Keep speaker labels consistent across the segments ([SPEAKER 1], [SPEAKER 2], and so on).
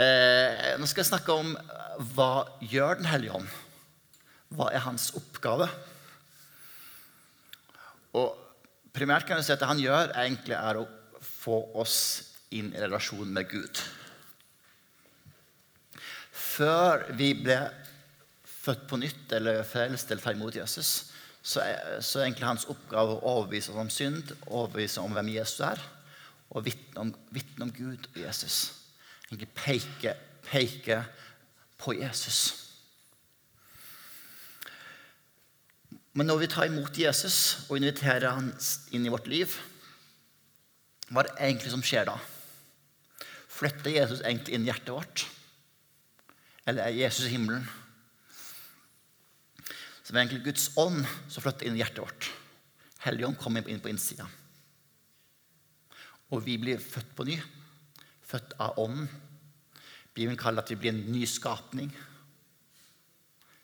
[SPEAKER 1] Eh, nå skal jeg snakke om hva gjør Den hellige ånd? Hva er hans oppgave? Og primært kan vi si at det han gjør, egentlig er å få oss inn i relasjon med Gud. Før vi ble født på nytt eller frelst eller tar imot Jesus, så er, så er egentlig hans oppgave å overbevise oss om synd, overbevise om hvem Jesus er, og vitne om, om Gud og Jesus. Egentlig peker, peker på Jesus. Men når vi tar imot Jesus og inviterer han inn i vårt liv, hva er det egentlig som skjer da? Flytter Jesus egentlig inn i hjertet vårt? Eller er Jesus i himmelen? Så det er egentlig Guds ånd som flytter inn i hjertet vårt. Helligånd kommer inn på innsida. Og vi blir født på ny. Født av ånden. Bibelen kaller at vi blir en ny skapning.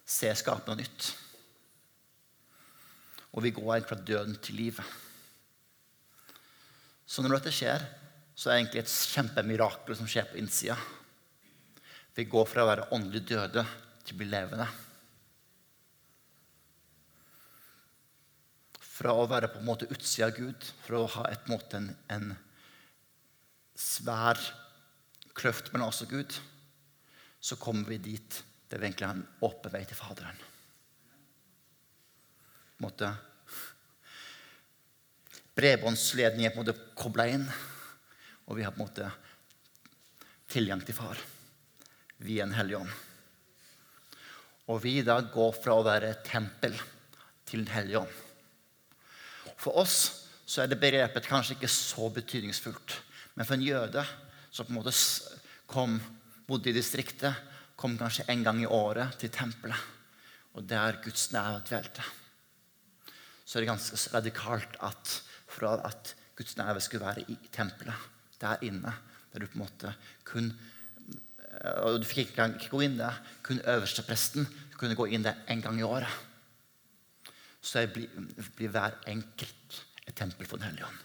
[SPEAKER 1] Se skapende nytt. Og vi går fra døden til livet. Så når dette skjer, så er det egentlig et kjempemirakel som skjer på innsida. Vi går fra å være åndelig døde til å bli levende. Fra å være på en måte utsida av Gud, fra å ha et måte en, en svær kløft mellom oss og Gud, så kommer vi dit der vi egentlig har en åpen vei til Faderen. Måtte Bredbåndsledningen er på en måte kobla inn, og vi har på en måte tilgang til Far via en hellig ånd. Og vi da går fra å være tempel til en hellig ånd. For oss så er det begrepet kanskje ikke så betydningsfullt. Men for en jøde som på en måte kom, bodde i distriktet, kom kanskje en gang i året til tempelet, og der Guds nærvær dvelte, så er det ganske radikalt at fra at Guds nærvær skulle være i tempelet, der inne, der du på en måte kun og Du fikk ikke, ikke gå inn der. Kun øverstepresten kunne gå inn der en gang i året. Så blir, blir hver enkelt et tempel for Den hellige ånd.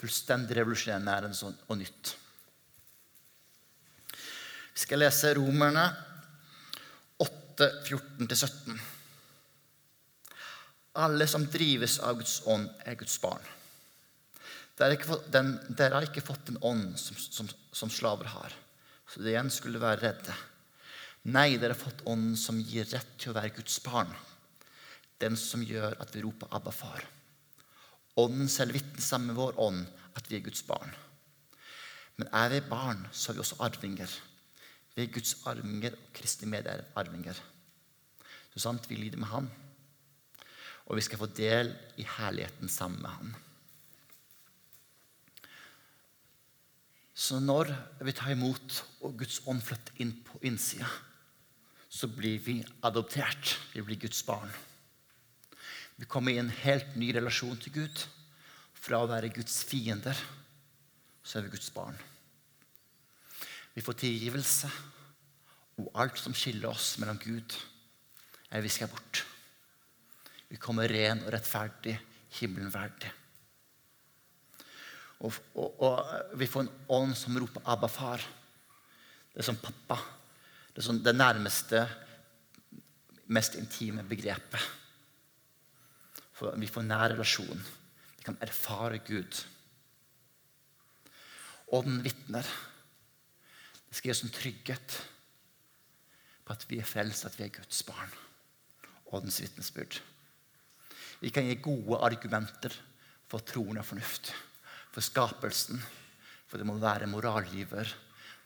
[SPEAKER 1] Fullstendig revolusjonerende sånn, og nytt. Vi skal lese Romerne 8, 14-17. Alle som drives av Guds ånd, er Guds barn. Dere har ikke fått en ånd som, som, som slaver har, så det igjen skulle være redde. Nei, dere har fått ånden som gir rett til å være Guds barn. Den som gjør at vi roper 'Abba, far'. Ånden selv vitner sammen med vår ånd at vi er Guds barn. Men er vi barn, så er vi også arvinger. Vi er Guds arvinger og Kristi medarvinger. Så sant vi lider med Han, og vi skal få del i herligheten sammen med Han. Så når vi tar imot og Guds ånd flytter inn på innsida, så blir vi adoptert. Vi blir Guds barn. Vi kommer i en helt ny relasjon til Gud. Fra å være Guds fiender, så er vi Guds barn. Vi får tilgivelse, og alt som skiller oss mellom Gud, er viska bort. Vi kommer ren og rettferdig, himmelen verdig. Og, og, og, vi får en ånd som roper 'Abba, far'. Det er som pappa. Det er som det nærmeste, mest intime begrepet. Vi får nær relasjon. Vi kan erfare Gud. Ånden vitner. Det skal gi oss en trygghet på at vi er frelst, at vi er Guds barn. Åndens vitnesbyrd. Vi kan gi gode argumenter for troen og fornuft for skapelsen, for det må være moralgiver,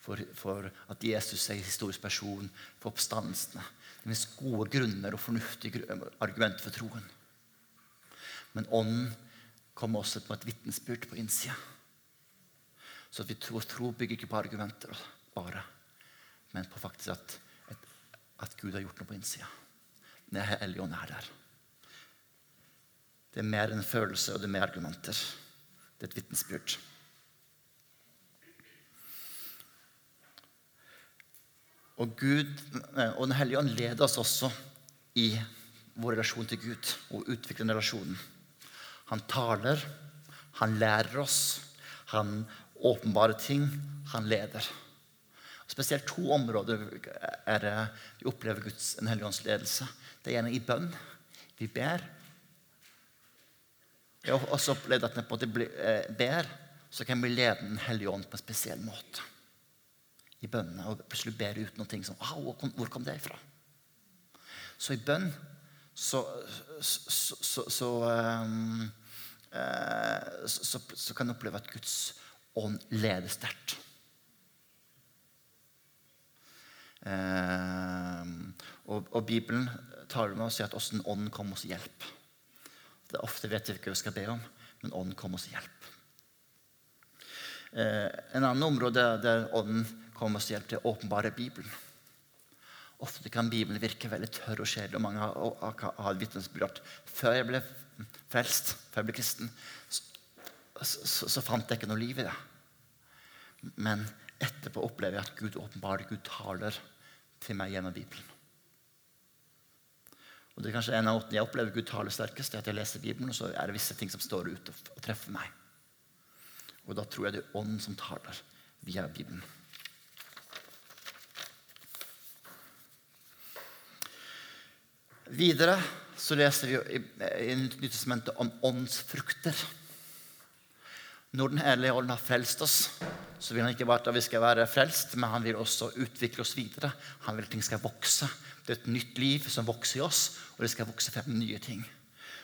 [SPEAKER 1] for, for at Jesus er historisk person, for oppstandelsene. Det finnes gode grunner og fornuftige argumenter for troen. Men ånden kommer også på et vitnesbyrd på innsida. Så vi tror, tro bygger ikke på argumenter bare, men på faktisk at, at, at Gud har gjort noe på innsida. Den hellige er der. Det er mer enn følelse, og det er mer argumenter. Det er et vitnesbyrd. Og, Gud, og Den hellige ånd leder oss også i vår relasjon til Gud og utvikler den relasjonen. Han taler, han lærer oss, han åpenbarer ting, han leder. Spesielt to områder er vi opplever Guds en hellige ledelse. Det er gjerne i bønn. Vi ber. Jeg har også opplevd at når vi eh, ber, så kan vi lede Den hellige ånd på en spesiell måte. I bønnene. Og plutselig ber ut noe som Au, Hvor kom det ifra? Så i bønn så, så, så, så um, uh, så, kan du oppleve at Guds ånd leder sterkt. Uh, og, og, Bibelen taler med oss i at åssen ånden kommer oss hjelp. Det er ofte vet vi ikke hva vi skal be om, men ånden kommer oss hjelp. Eh, en annen område der ånden kommer oss hjelp det er åpenbare Bibelen. Ofte kan Bibelen virke veldig tørr og kjedelig. og Mange har, har vitnesbyrd før jeg ble frelst, før jeg ble kristen, så, så, så, fant jeg ikke noe liv i det. Men etterpå opplever jeg at Gud åpenbart Gud taler til meg gjennom Bibelen. Og det er kanskje En av måtene jeg opplever Gud taler sterkest, er at jeg leser Bibelen, og så er det visse ting som står ute og treffer meg. Og da tror jeg det er Ånden som taler via Bibelen. Videre så leser vi i Nytestamentet om åndsfrukter. Når Den hellige ånd har frelst oss, så vil han ikke bare at vi skal være frelst, men han vil også utvikle oss videre. Han vil at ting skal vokse. Det er et nytt liv som vokser i oss, og det skal vokse frem nye ting.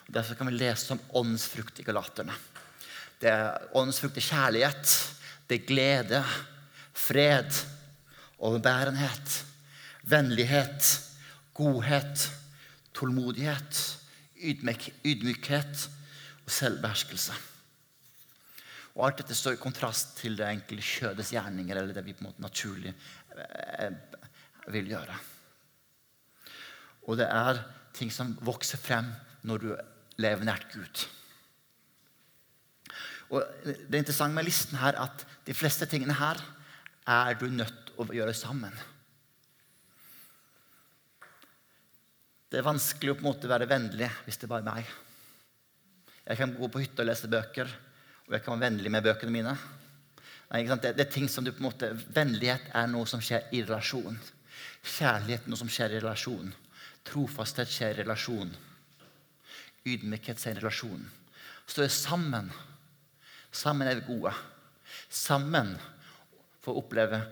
[SPEAKER 1] Og Derfor kan vi lese om åndsfrukt i Galaterne. Det er åndsfrukt er kjærlighet, det er glede, fred, overbærenhet, vennlighet, godhet tålmodighet, ydmyk, ydmykhet og selvbeherskelse. Og Alt dette står i kontrast til det enkelte kjødets gjerninger, eller det vi på en måte naturlig eh, vil gjøre. Og det er ting som vokser frem når du lever nært Gud. Og Det interessante med listen her at de fleste tingene her er du nødt til å gjøre sammen. Det er vanskelig å på en måte være vennlig hvis det er bare meg. Jeg kan gå på hytta og lese bøker, og jeg kan være vennlig med bøkene mine. Nei, det, det, er ting som du på en måte, Vennlighet er noe som skjer i relasjon. Kjærlighet er noe som skjer i relasjon. Trofasthet skjer i relasjon. Ydmykhet skjer i relasjon. Er sammen. Sammen er vi gode. Sammen for å oppleve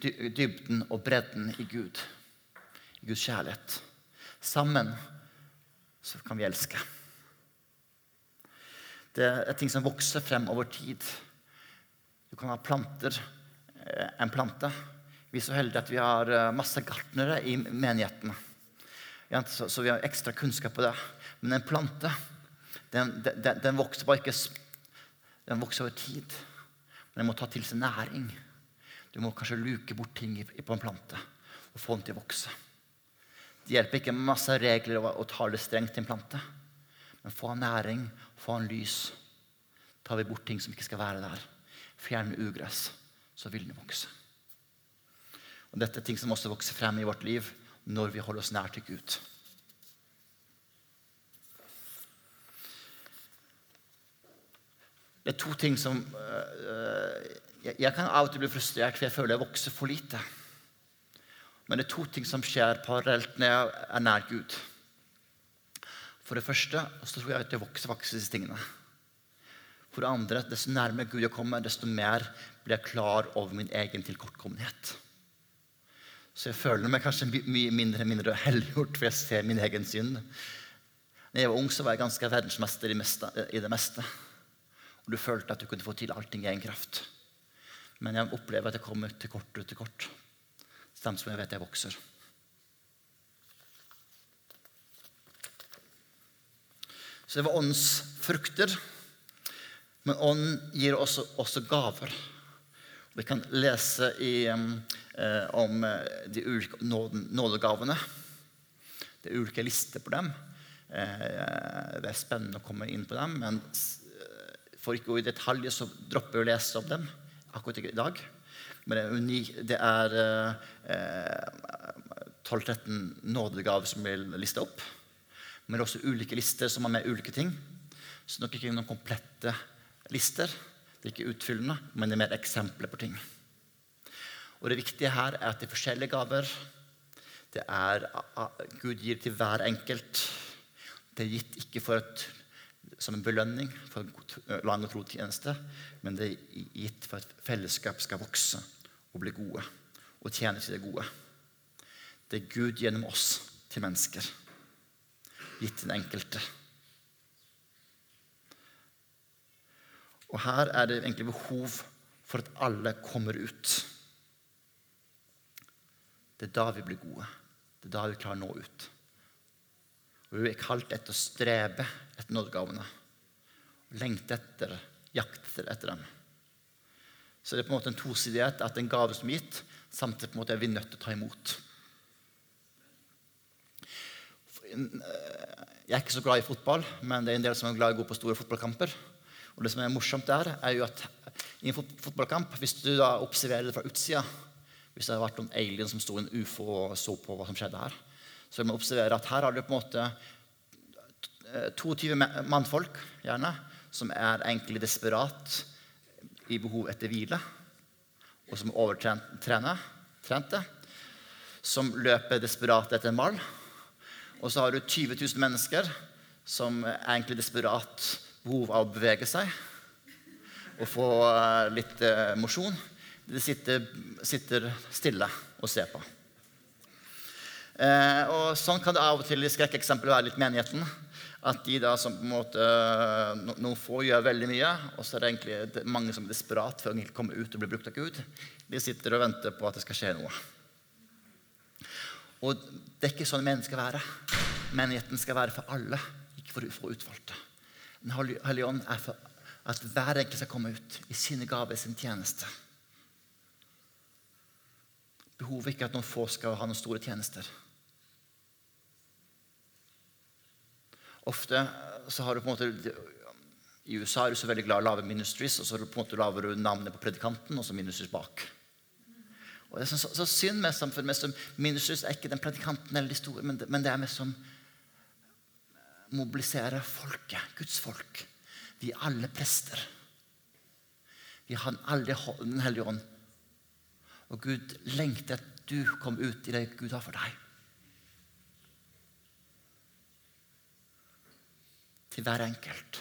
[SPEAKER 1] dybden og bredden i Gud. I Guds kjærlighet. Sammen så kan vi elske. Det er ting som vokser frem over tid. Du kan ha planter, eh, en plante. Vi er så heldige at vi har eh, masse gartnere i menighetene. Så vi har ekstra kunnskap på det. Men en plante den, den, den vokser bare ikke Den vokser over tid. Men den må ta til seg næring. Du må kanskje luke bort ting på en plante og få den til å vokse. Det hjelper ikke med masse regler og, tale strengt til en plante. Men få han næring, få han lys. Tar vi bort ting som ikke skal være der, fjerner ugress, så vil den vokse. Og Dette er ting som også vokser frem i vårt liv når vi holder oss nær til Gud. Det er to ting som øh, Jeg kan av og til bli frustrert, for jeg føler jeg vokser for lite. Men det er to ting som skjer parallelt når jeg er nær Gud. For det første så tror jeg at jeg vokser faktisk disse tingene. For det andre, desto nærmere Gud jeg kommer, desto mer blir jeg klar over min egen tilkortkommenhet. Så jeg føler meg kanskje mye mindre mindre helliggjort, for jeg ser min egen synd. Når jeg var ung, så var jeg ganske verdensmester i det meste. Og du følte at du kunne få til allting i egen kraft. Men jeg opplever at jeg kommer til kort og til kort dem som jeg vet jeg vokser. Så det var åndens frukter. Men ånd gir også, også gaver. Vi kan lese i, eh, om eh, de ulike nådegavene. Det er ulike lister på dem. Eh, det er spennende å komme inn på dem, men eh, for ikke å gå i detalj så dropper jeg å lese om dem akkurat i dag. Men det er, unik, det er eh, 12-13 nådegaver som blir lista opp. Men det er også ulike lister som har med ulike ting. Så nok ikke noen komplette lister. Det er ikke utfyllende, men det er mer eksempler på ting. Og det viktige her er at det er forskjellige gaver. Det er Gud gir til hver enkelt. Det er gitt ikke for et, som en belønning for lang og tro tjeneste, men det er gitt for at fellesskap skal vokse og bli gode og tjene til det gode. Det er Gud gjennom oss til mennesker, gitt til den enkelte. Og her er det egentlig behov for at alle kommer ut. Det er da vi blir gode. Det er da vi klarer å nå ut. Og Vi er kalt etter å strebe etter nådegavene. Lengte etter, jakte etter dem. Så det er på en måte en tosidighet at en gave som er gitt, samtidig på en måte er vi nødt til å ta imot. Jeg er ikke så glad i fotball, men det er en del som er glad i å gå på store fotballkamper. Og det som er morsomt der, er jo at i en fotballkamp, hvis du da observerer det fra utsida Hvis det hadde vært noen alien som sto i en ufo og så på hva som skjedde her, så vil man observere at her har du på en måte 22 mannfolk, gjerne, som er egentlig desperat i behov etter hvile, og som er overtrente, som løper desperat etter en mall. Og så har du 20 000 mennesker som er egentlig desperat behov av å bevege seg og få eh, litt eh, mosjon. De sitter, sitter, stille og ser på. Eh, og Sånn kan det av og til i skrekkeksempelet være litt menigheten. At de da som på en måte, Noen få gjør veldig mye, og så er det egentlig mange som er desperat for å komme ut og bli brukt av Gud. De sitter og venter på at det skal skje noe. Og Det er ikke sånn menigheten skal være. Menigheten skal være for alle, ikke for, utvalgte. Den hellige ånd er for at hver enkelt skal komme ut i sine gaver, i sin tjeneste. Behovet ikke at noen få skal ha noen store tjenester. Ofte så har du på en måte I USA er du så veldig glad i å lage ministries, og så på en måte lager du navnet på predikanten og så ministries bak. Og det er så, så synd med samfunnet. Mest som ministries er ikke den predikanten eller de store, men det, men det er mest som mobilisere folket, Guds folk. Vi er alle prester. Vi har alle Den hellige ånd. Og Gud lengter at du kommer ut i det Gud har for deg. Til hver enkelt.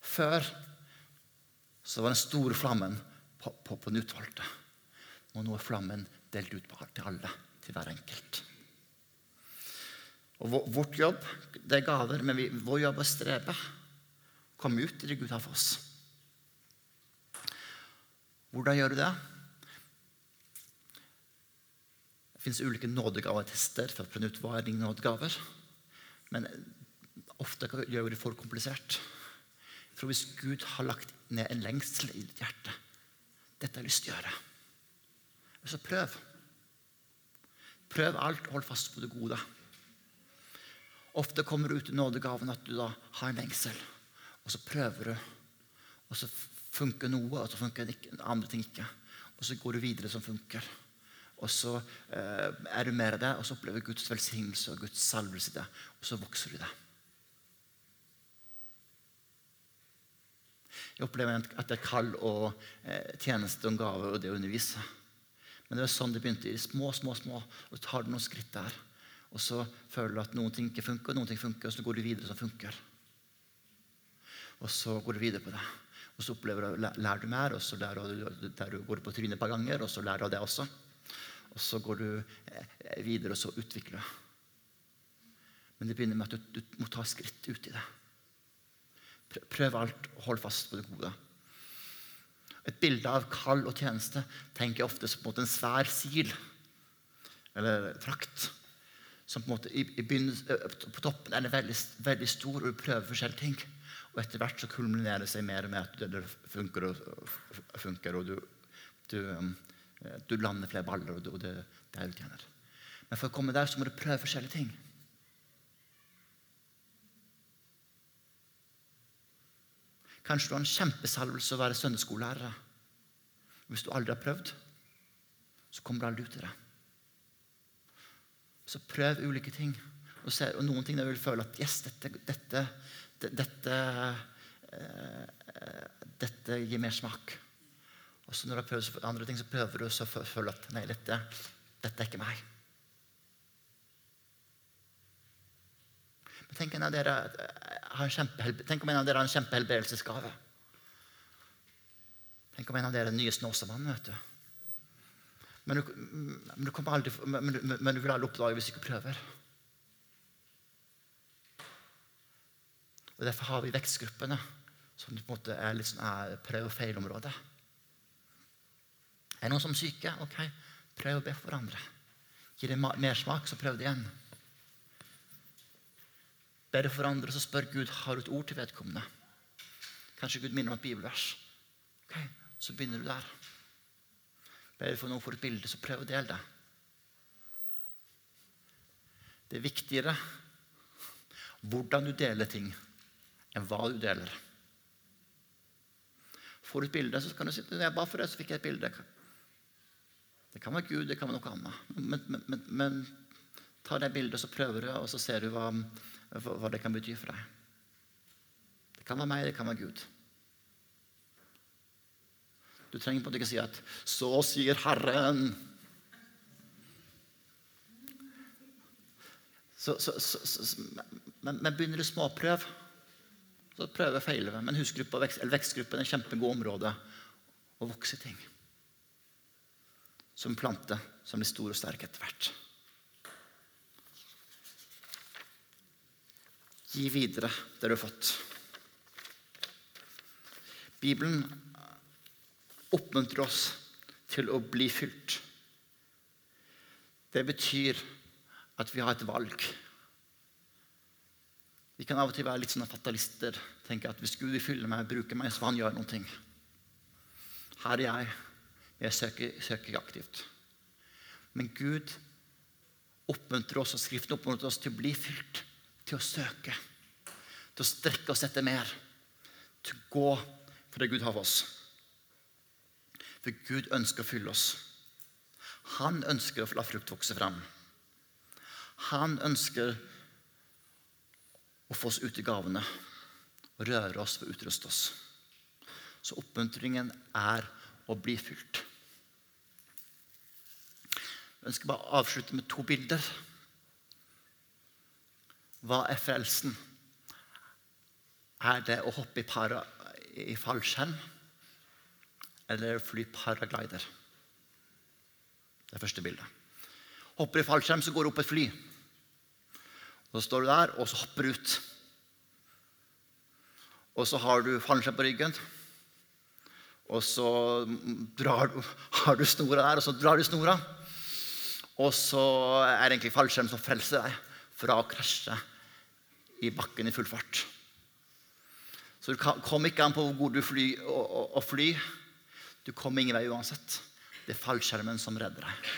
[SPEAKER 1] Før så var den store flammen på, på, på den utvalgte. Og nå er flammen delt ut til alle, til hver enkelt. Og Vårt jobb det er gaver, men vi, vår jobb er å strebe. Komme ut i det Gud har for oss. Hvordan gjør du det? Det fins ulike nådegavetester for å prøve ut hva er dine nådegaver. Men ofte gjør det for komplisert. For hvis Gud har lagt ned en lengsel i ditt hjerte Dette har jeg lyst til å gjøre. Så prøv. Prøv alt, hold fast på det gode. Ofte kommer du ut i nådegaven at du da har en lengsel, og så prøver du. Og så funker noe, og så funker andre ting ikke. Og så går du videre som funker. Og så eh, er du mer av det, og så opplever du Guds velsignelse og Guds salvelse i det. Og så vokser du det. Jeg opplever at det er kall og eh, tjeneste og gave og det å undervise. Men det var sånn det begynte. i små, små, små. Og så tar du noen skritt der. Og så føler du at noen ting ikke funker, og noen ting funker, og så går du videre som funker. Og så går du videre på det. Og så opplever du, lærer du mer, og så lærer du, der du går på trynet et par ganger, og så lærer du av det også. Og så går du eh, videre, og så utvikler du. Men det begynner med at du, du må ta skritt ut i det. Prøv alt, og hold fast på det gode. Et bilde av kall og tjeneste tenker jeg ofte på en svær sil eller trakt som på i, i på toppen er den veldig, veldig stor, og du prøver forskjellige ting. Og etter hvert så kulminerer det seg mer med at det, funker og funker, og du, du, du lander flere baller, og, det, det er utjener. Men for å komme der så må du prøve forskjellige ting. Kanskje du har en kjempesalvelse å være søndagsskolelærer. Hvis du aldri har prøvd, så kommer du aldri ut i det. Så prøv ulike ting. Og, se, og noen ting der vil føle at yes, dette, dette, dette, dette, dette gir mer smak. Og så når du har prøvd andre ting, så prøver du å føle at nei, dette, dette er ikke meg. Men tenk, en av dere har en tenk om en av dere har en kjempehelbredelsesgave. Tenk om en av dere er den nye Snåsamannen. vet du. Men du, men, du aldri, men, men du vil aldri oppdage hvis du ikke prøver. Og Derfor har vi vekstgruppene, som på en måte er litt sånn prøv- og feilområde. Er det noen som er syke? Ok, prøv å be for hverandre. Gir det mersmak, så prøv det igjen. Ber du for andre, så spør Gud har du et ord til vedkommende. Kanskje Gud minner om et bibelvers. Ok, Så begynner du der. Ber du for noen for et bilde, så prøv å dele det. Det er viktigere hvordan du deler ting, enn hva du deler. Får du et bilde, så kan du si jeg ba for det, så fikk jeg et bilde. Det kan være Gud, det kan være noe annet. Men, men, men, men ta det bildet, så prøver du, og så ser du hva, hva det kan bety for deg. Det kan være meg, det kan være Gud. Du trenger på en måte ikke si at 'Så sier Herren'. Så, så, så, men, men begynner du småprøv, så prøver du å feile. Men husgruppa, vekstgruppen er et kjempegodt område å vokse i ting som plante som blir stor og sterk etter hvert. Gi videre det du har fått. Bibelen oppmuntrer oss til å bli fylt. Det betyr at vi har et valg. Vi kan av og til være litt sånne fatalister. tenke at Hvis Gud vil fylle meg, bruke meg, så får han gjøre noe. Her er jeg. Jeg søker, søker aktivt. Men Gud oppmuntrer oss, og Skriften oppmuntrer oss til å bli fylt, til å søke, til å strekke oss etter mer, til å gå for det Gud har for oss. For Gud ønsker å fylle oss. Han ønsker å la frukt vokse fram. Han ønsker å få oss ut i gavene og røre oss og utruste oss. Så oppmuntringen er å bli fylt. Jeg ønsker bare avslutte med to bilder. Hva er frelsen? Er det å hoppe i, para, i fallskjerm eller fly paraglider? Det er første bildet. Hopper i fallskjerm, så går du opp et fly. Så står du der, og så hopper du ut. Og så har du fallskjerm på ryggen. Og så drar, har du snora der, og så drar du snora. Og så er det egentlig fallskjerm som frelser deg fra å krasje i bakken i full fart. Så du kommer ikke an på hvor god du fly, å, å, å fly. Du kommer ingen vei uansett. Det er fallskjermen som redder deg.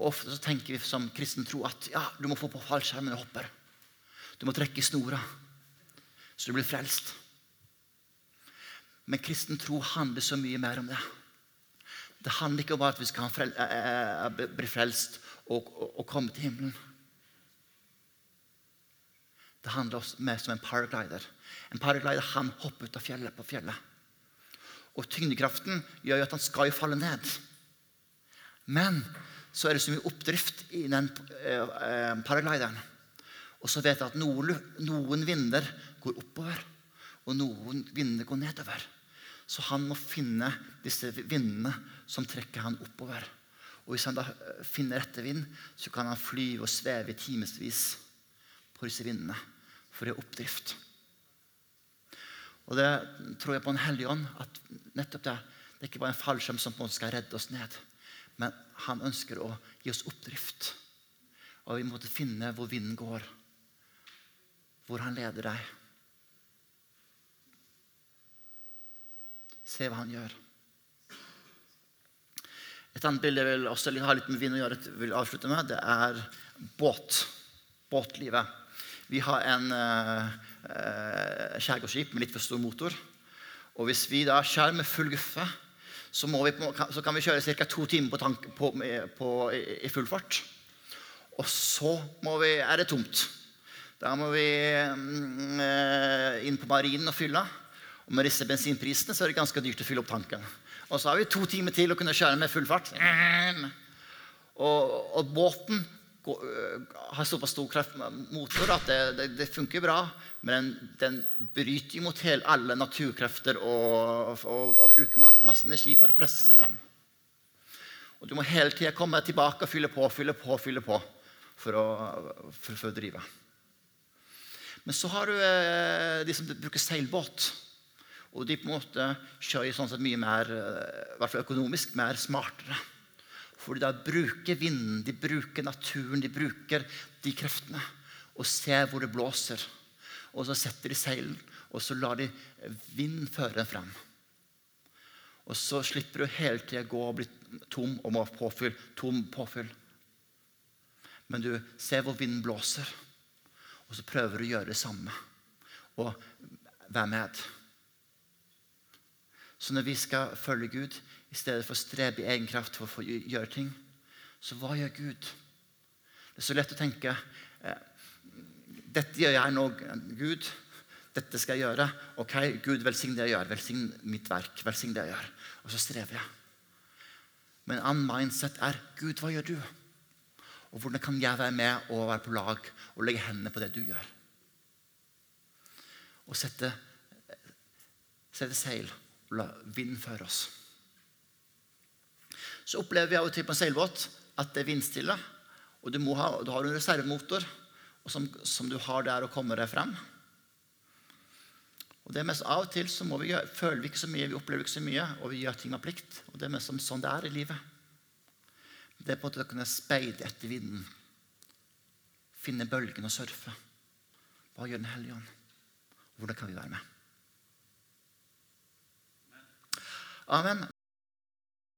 [SPEAKER 1] Og Ofte så tenker vi som kristen tro at ja, du må få på fallskjermen og hoppe. Du må trekke i snora så du blir frelst. Men kristen tro handler så mye mer om det. Det handler ikke om at vi skal frel eh, eh, bli frelst og, og, og, komme til himmelen. Det handler mer som en paraglider. En paraglider han hopper ut av fjellet på fjellet. Og tyngdekraften gjør jo at han skal jo falle ned. Men så er det så mye oppdrift i den eh, paraglideren. Og så vet jeg at noen, noen vinder går oppover, og noen vinder går nedover. Så han må finne disse vindene som trekker han oppover. Og Hvis han da eh, finner rette vind, så kan han fly og sveve i timevis på disse vindene. For å ha oppdrift. Og det tror jeg på en hellig ånd. at nettopp Det det er ikke bare en fallskjerm som på en måte skal redde oss ned. Men han ønsker å gi oss oppdrift. Og vi måtte finne hvor vinden går. Hvor han leder deg. Se hva han gjør. Et annet bilde jeg vil også ha litt med vind å gjøre, vil avslutte med, det er båt. Båtlivet. Vi har en uh, skjærgårdsskip med litt for stor motor. Og Hvis vi da skjærer med full guffe, så, vi, så kan vi kjøre ca. to timer på tank, på, på, i full fart. Og så vi, er det tomt. Da må vi mm, inn på marinen og fylle. Og med disse bensinprisene så er det ganske dyrt å fylle opp tanken. Og så har vi to timer til å kunne kjøre med full fart. Og, og båten går, øh, har såpass stor kraftmotor at det, det, det, funker bra. Men den, den bryter mot hele, alle naturkrefter og, og, og, bruker masse energi for å presse seg frem. Og du må hele tida komme tilbake og fylle på, fylle på, fylle på for å, for, for å drive. Men så har du eh, de som bruker seilbåt. Og de på en måte kjører sånn sett mye mer eh, i hvert fall økonomisk mer smartere. For de bruker vinden, de bruker naturen, de bruker de kreftene. Og ser hvor det blåser. Og så setter de seilen, og så lar de vind føre den frem. Og så slipper du hele tida gå og bli tom og må påfylle, påfyll. Tom påfyll. Men du ser hvor vinden blåser, og så prøver du å gjøre det samme. Og være med. Så når vi skal følge Gud i stedet for å strebe i egen kraft for å gjøre ting, så hva gjør Gud? Det er så lett å tenke eh, Dette gjør jeg nå, Gud. Dette skal jeg gjøre. Ok, Gud, velsign det jeg gjør. Velsign mitt verk. Velsign det jeg gjør. Og så strever jeg. Men en annen mindset er Gud, hva gjør du? Og hvordan kan jeg være med og være på lag og legge hendene på det du gjør? Og sette, sette seil vind føre oss. Så opplever vi av og til på en seilbåt at det er vindstille. Og du, ha, du har en reservemotor som, som, du har der og kommer deg frem. Og det er mest Av og til så vi gjøre, føler vi ikke så mye, vi opplever ikke så mye, og vi gjør ting med plikt. Og Det er mest sånn det er i livet. Det er på en måte å kunne speide etter vinden. Finne bølgen og surfe. Hva gjør Den hellige ånd? Hvordan kan vi være med? Amen.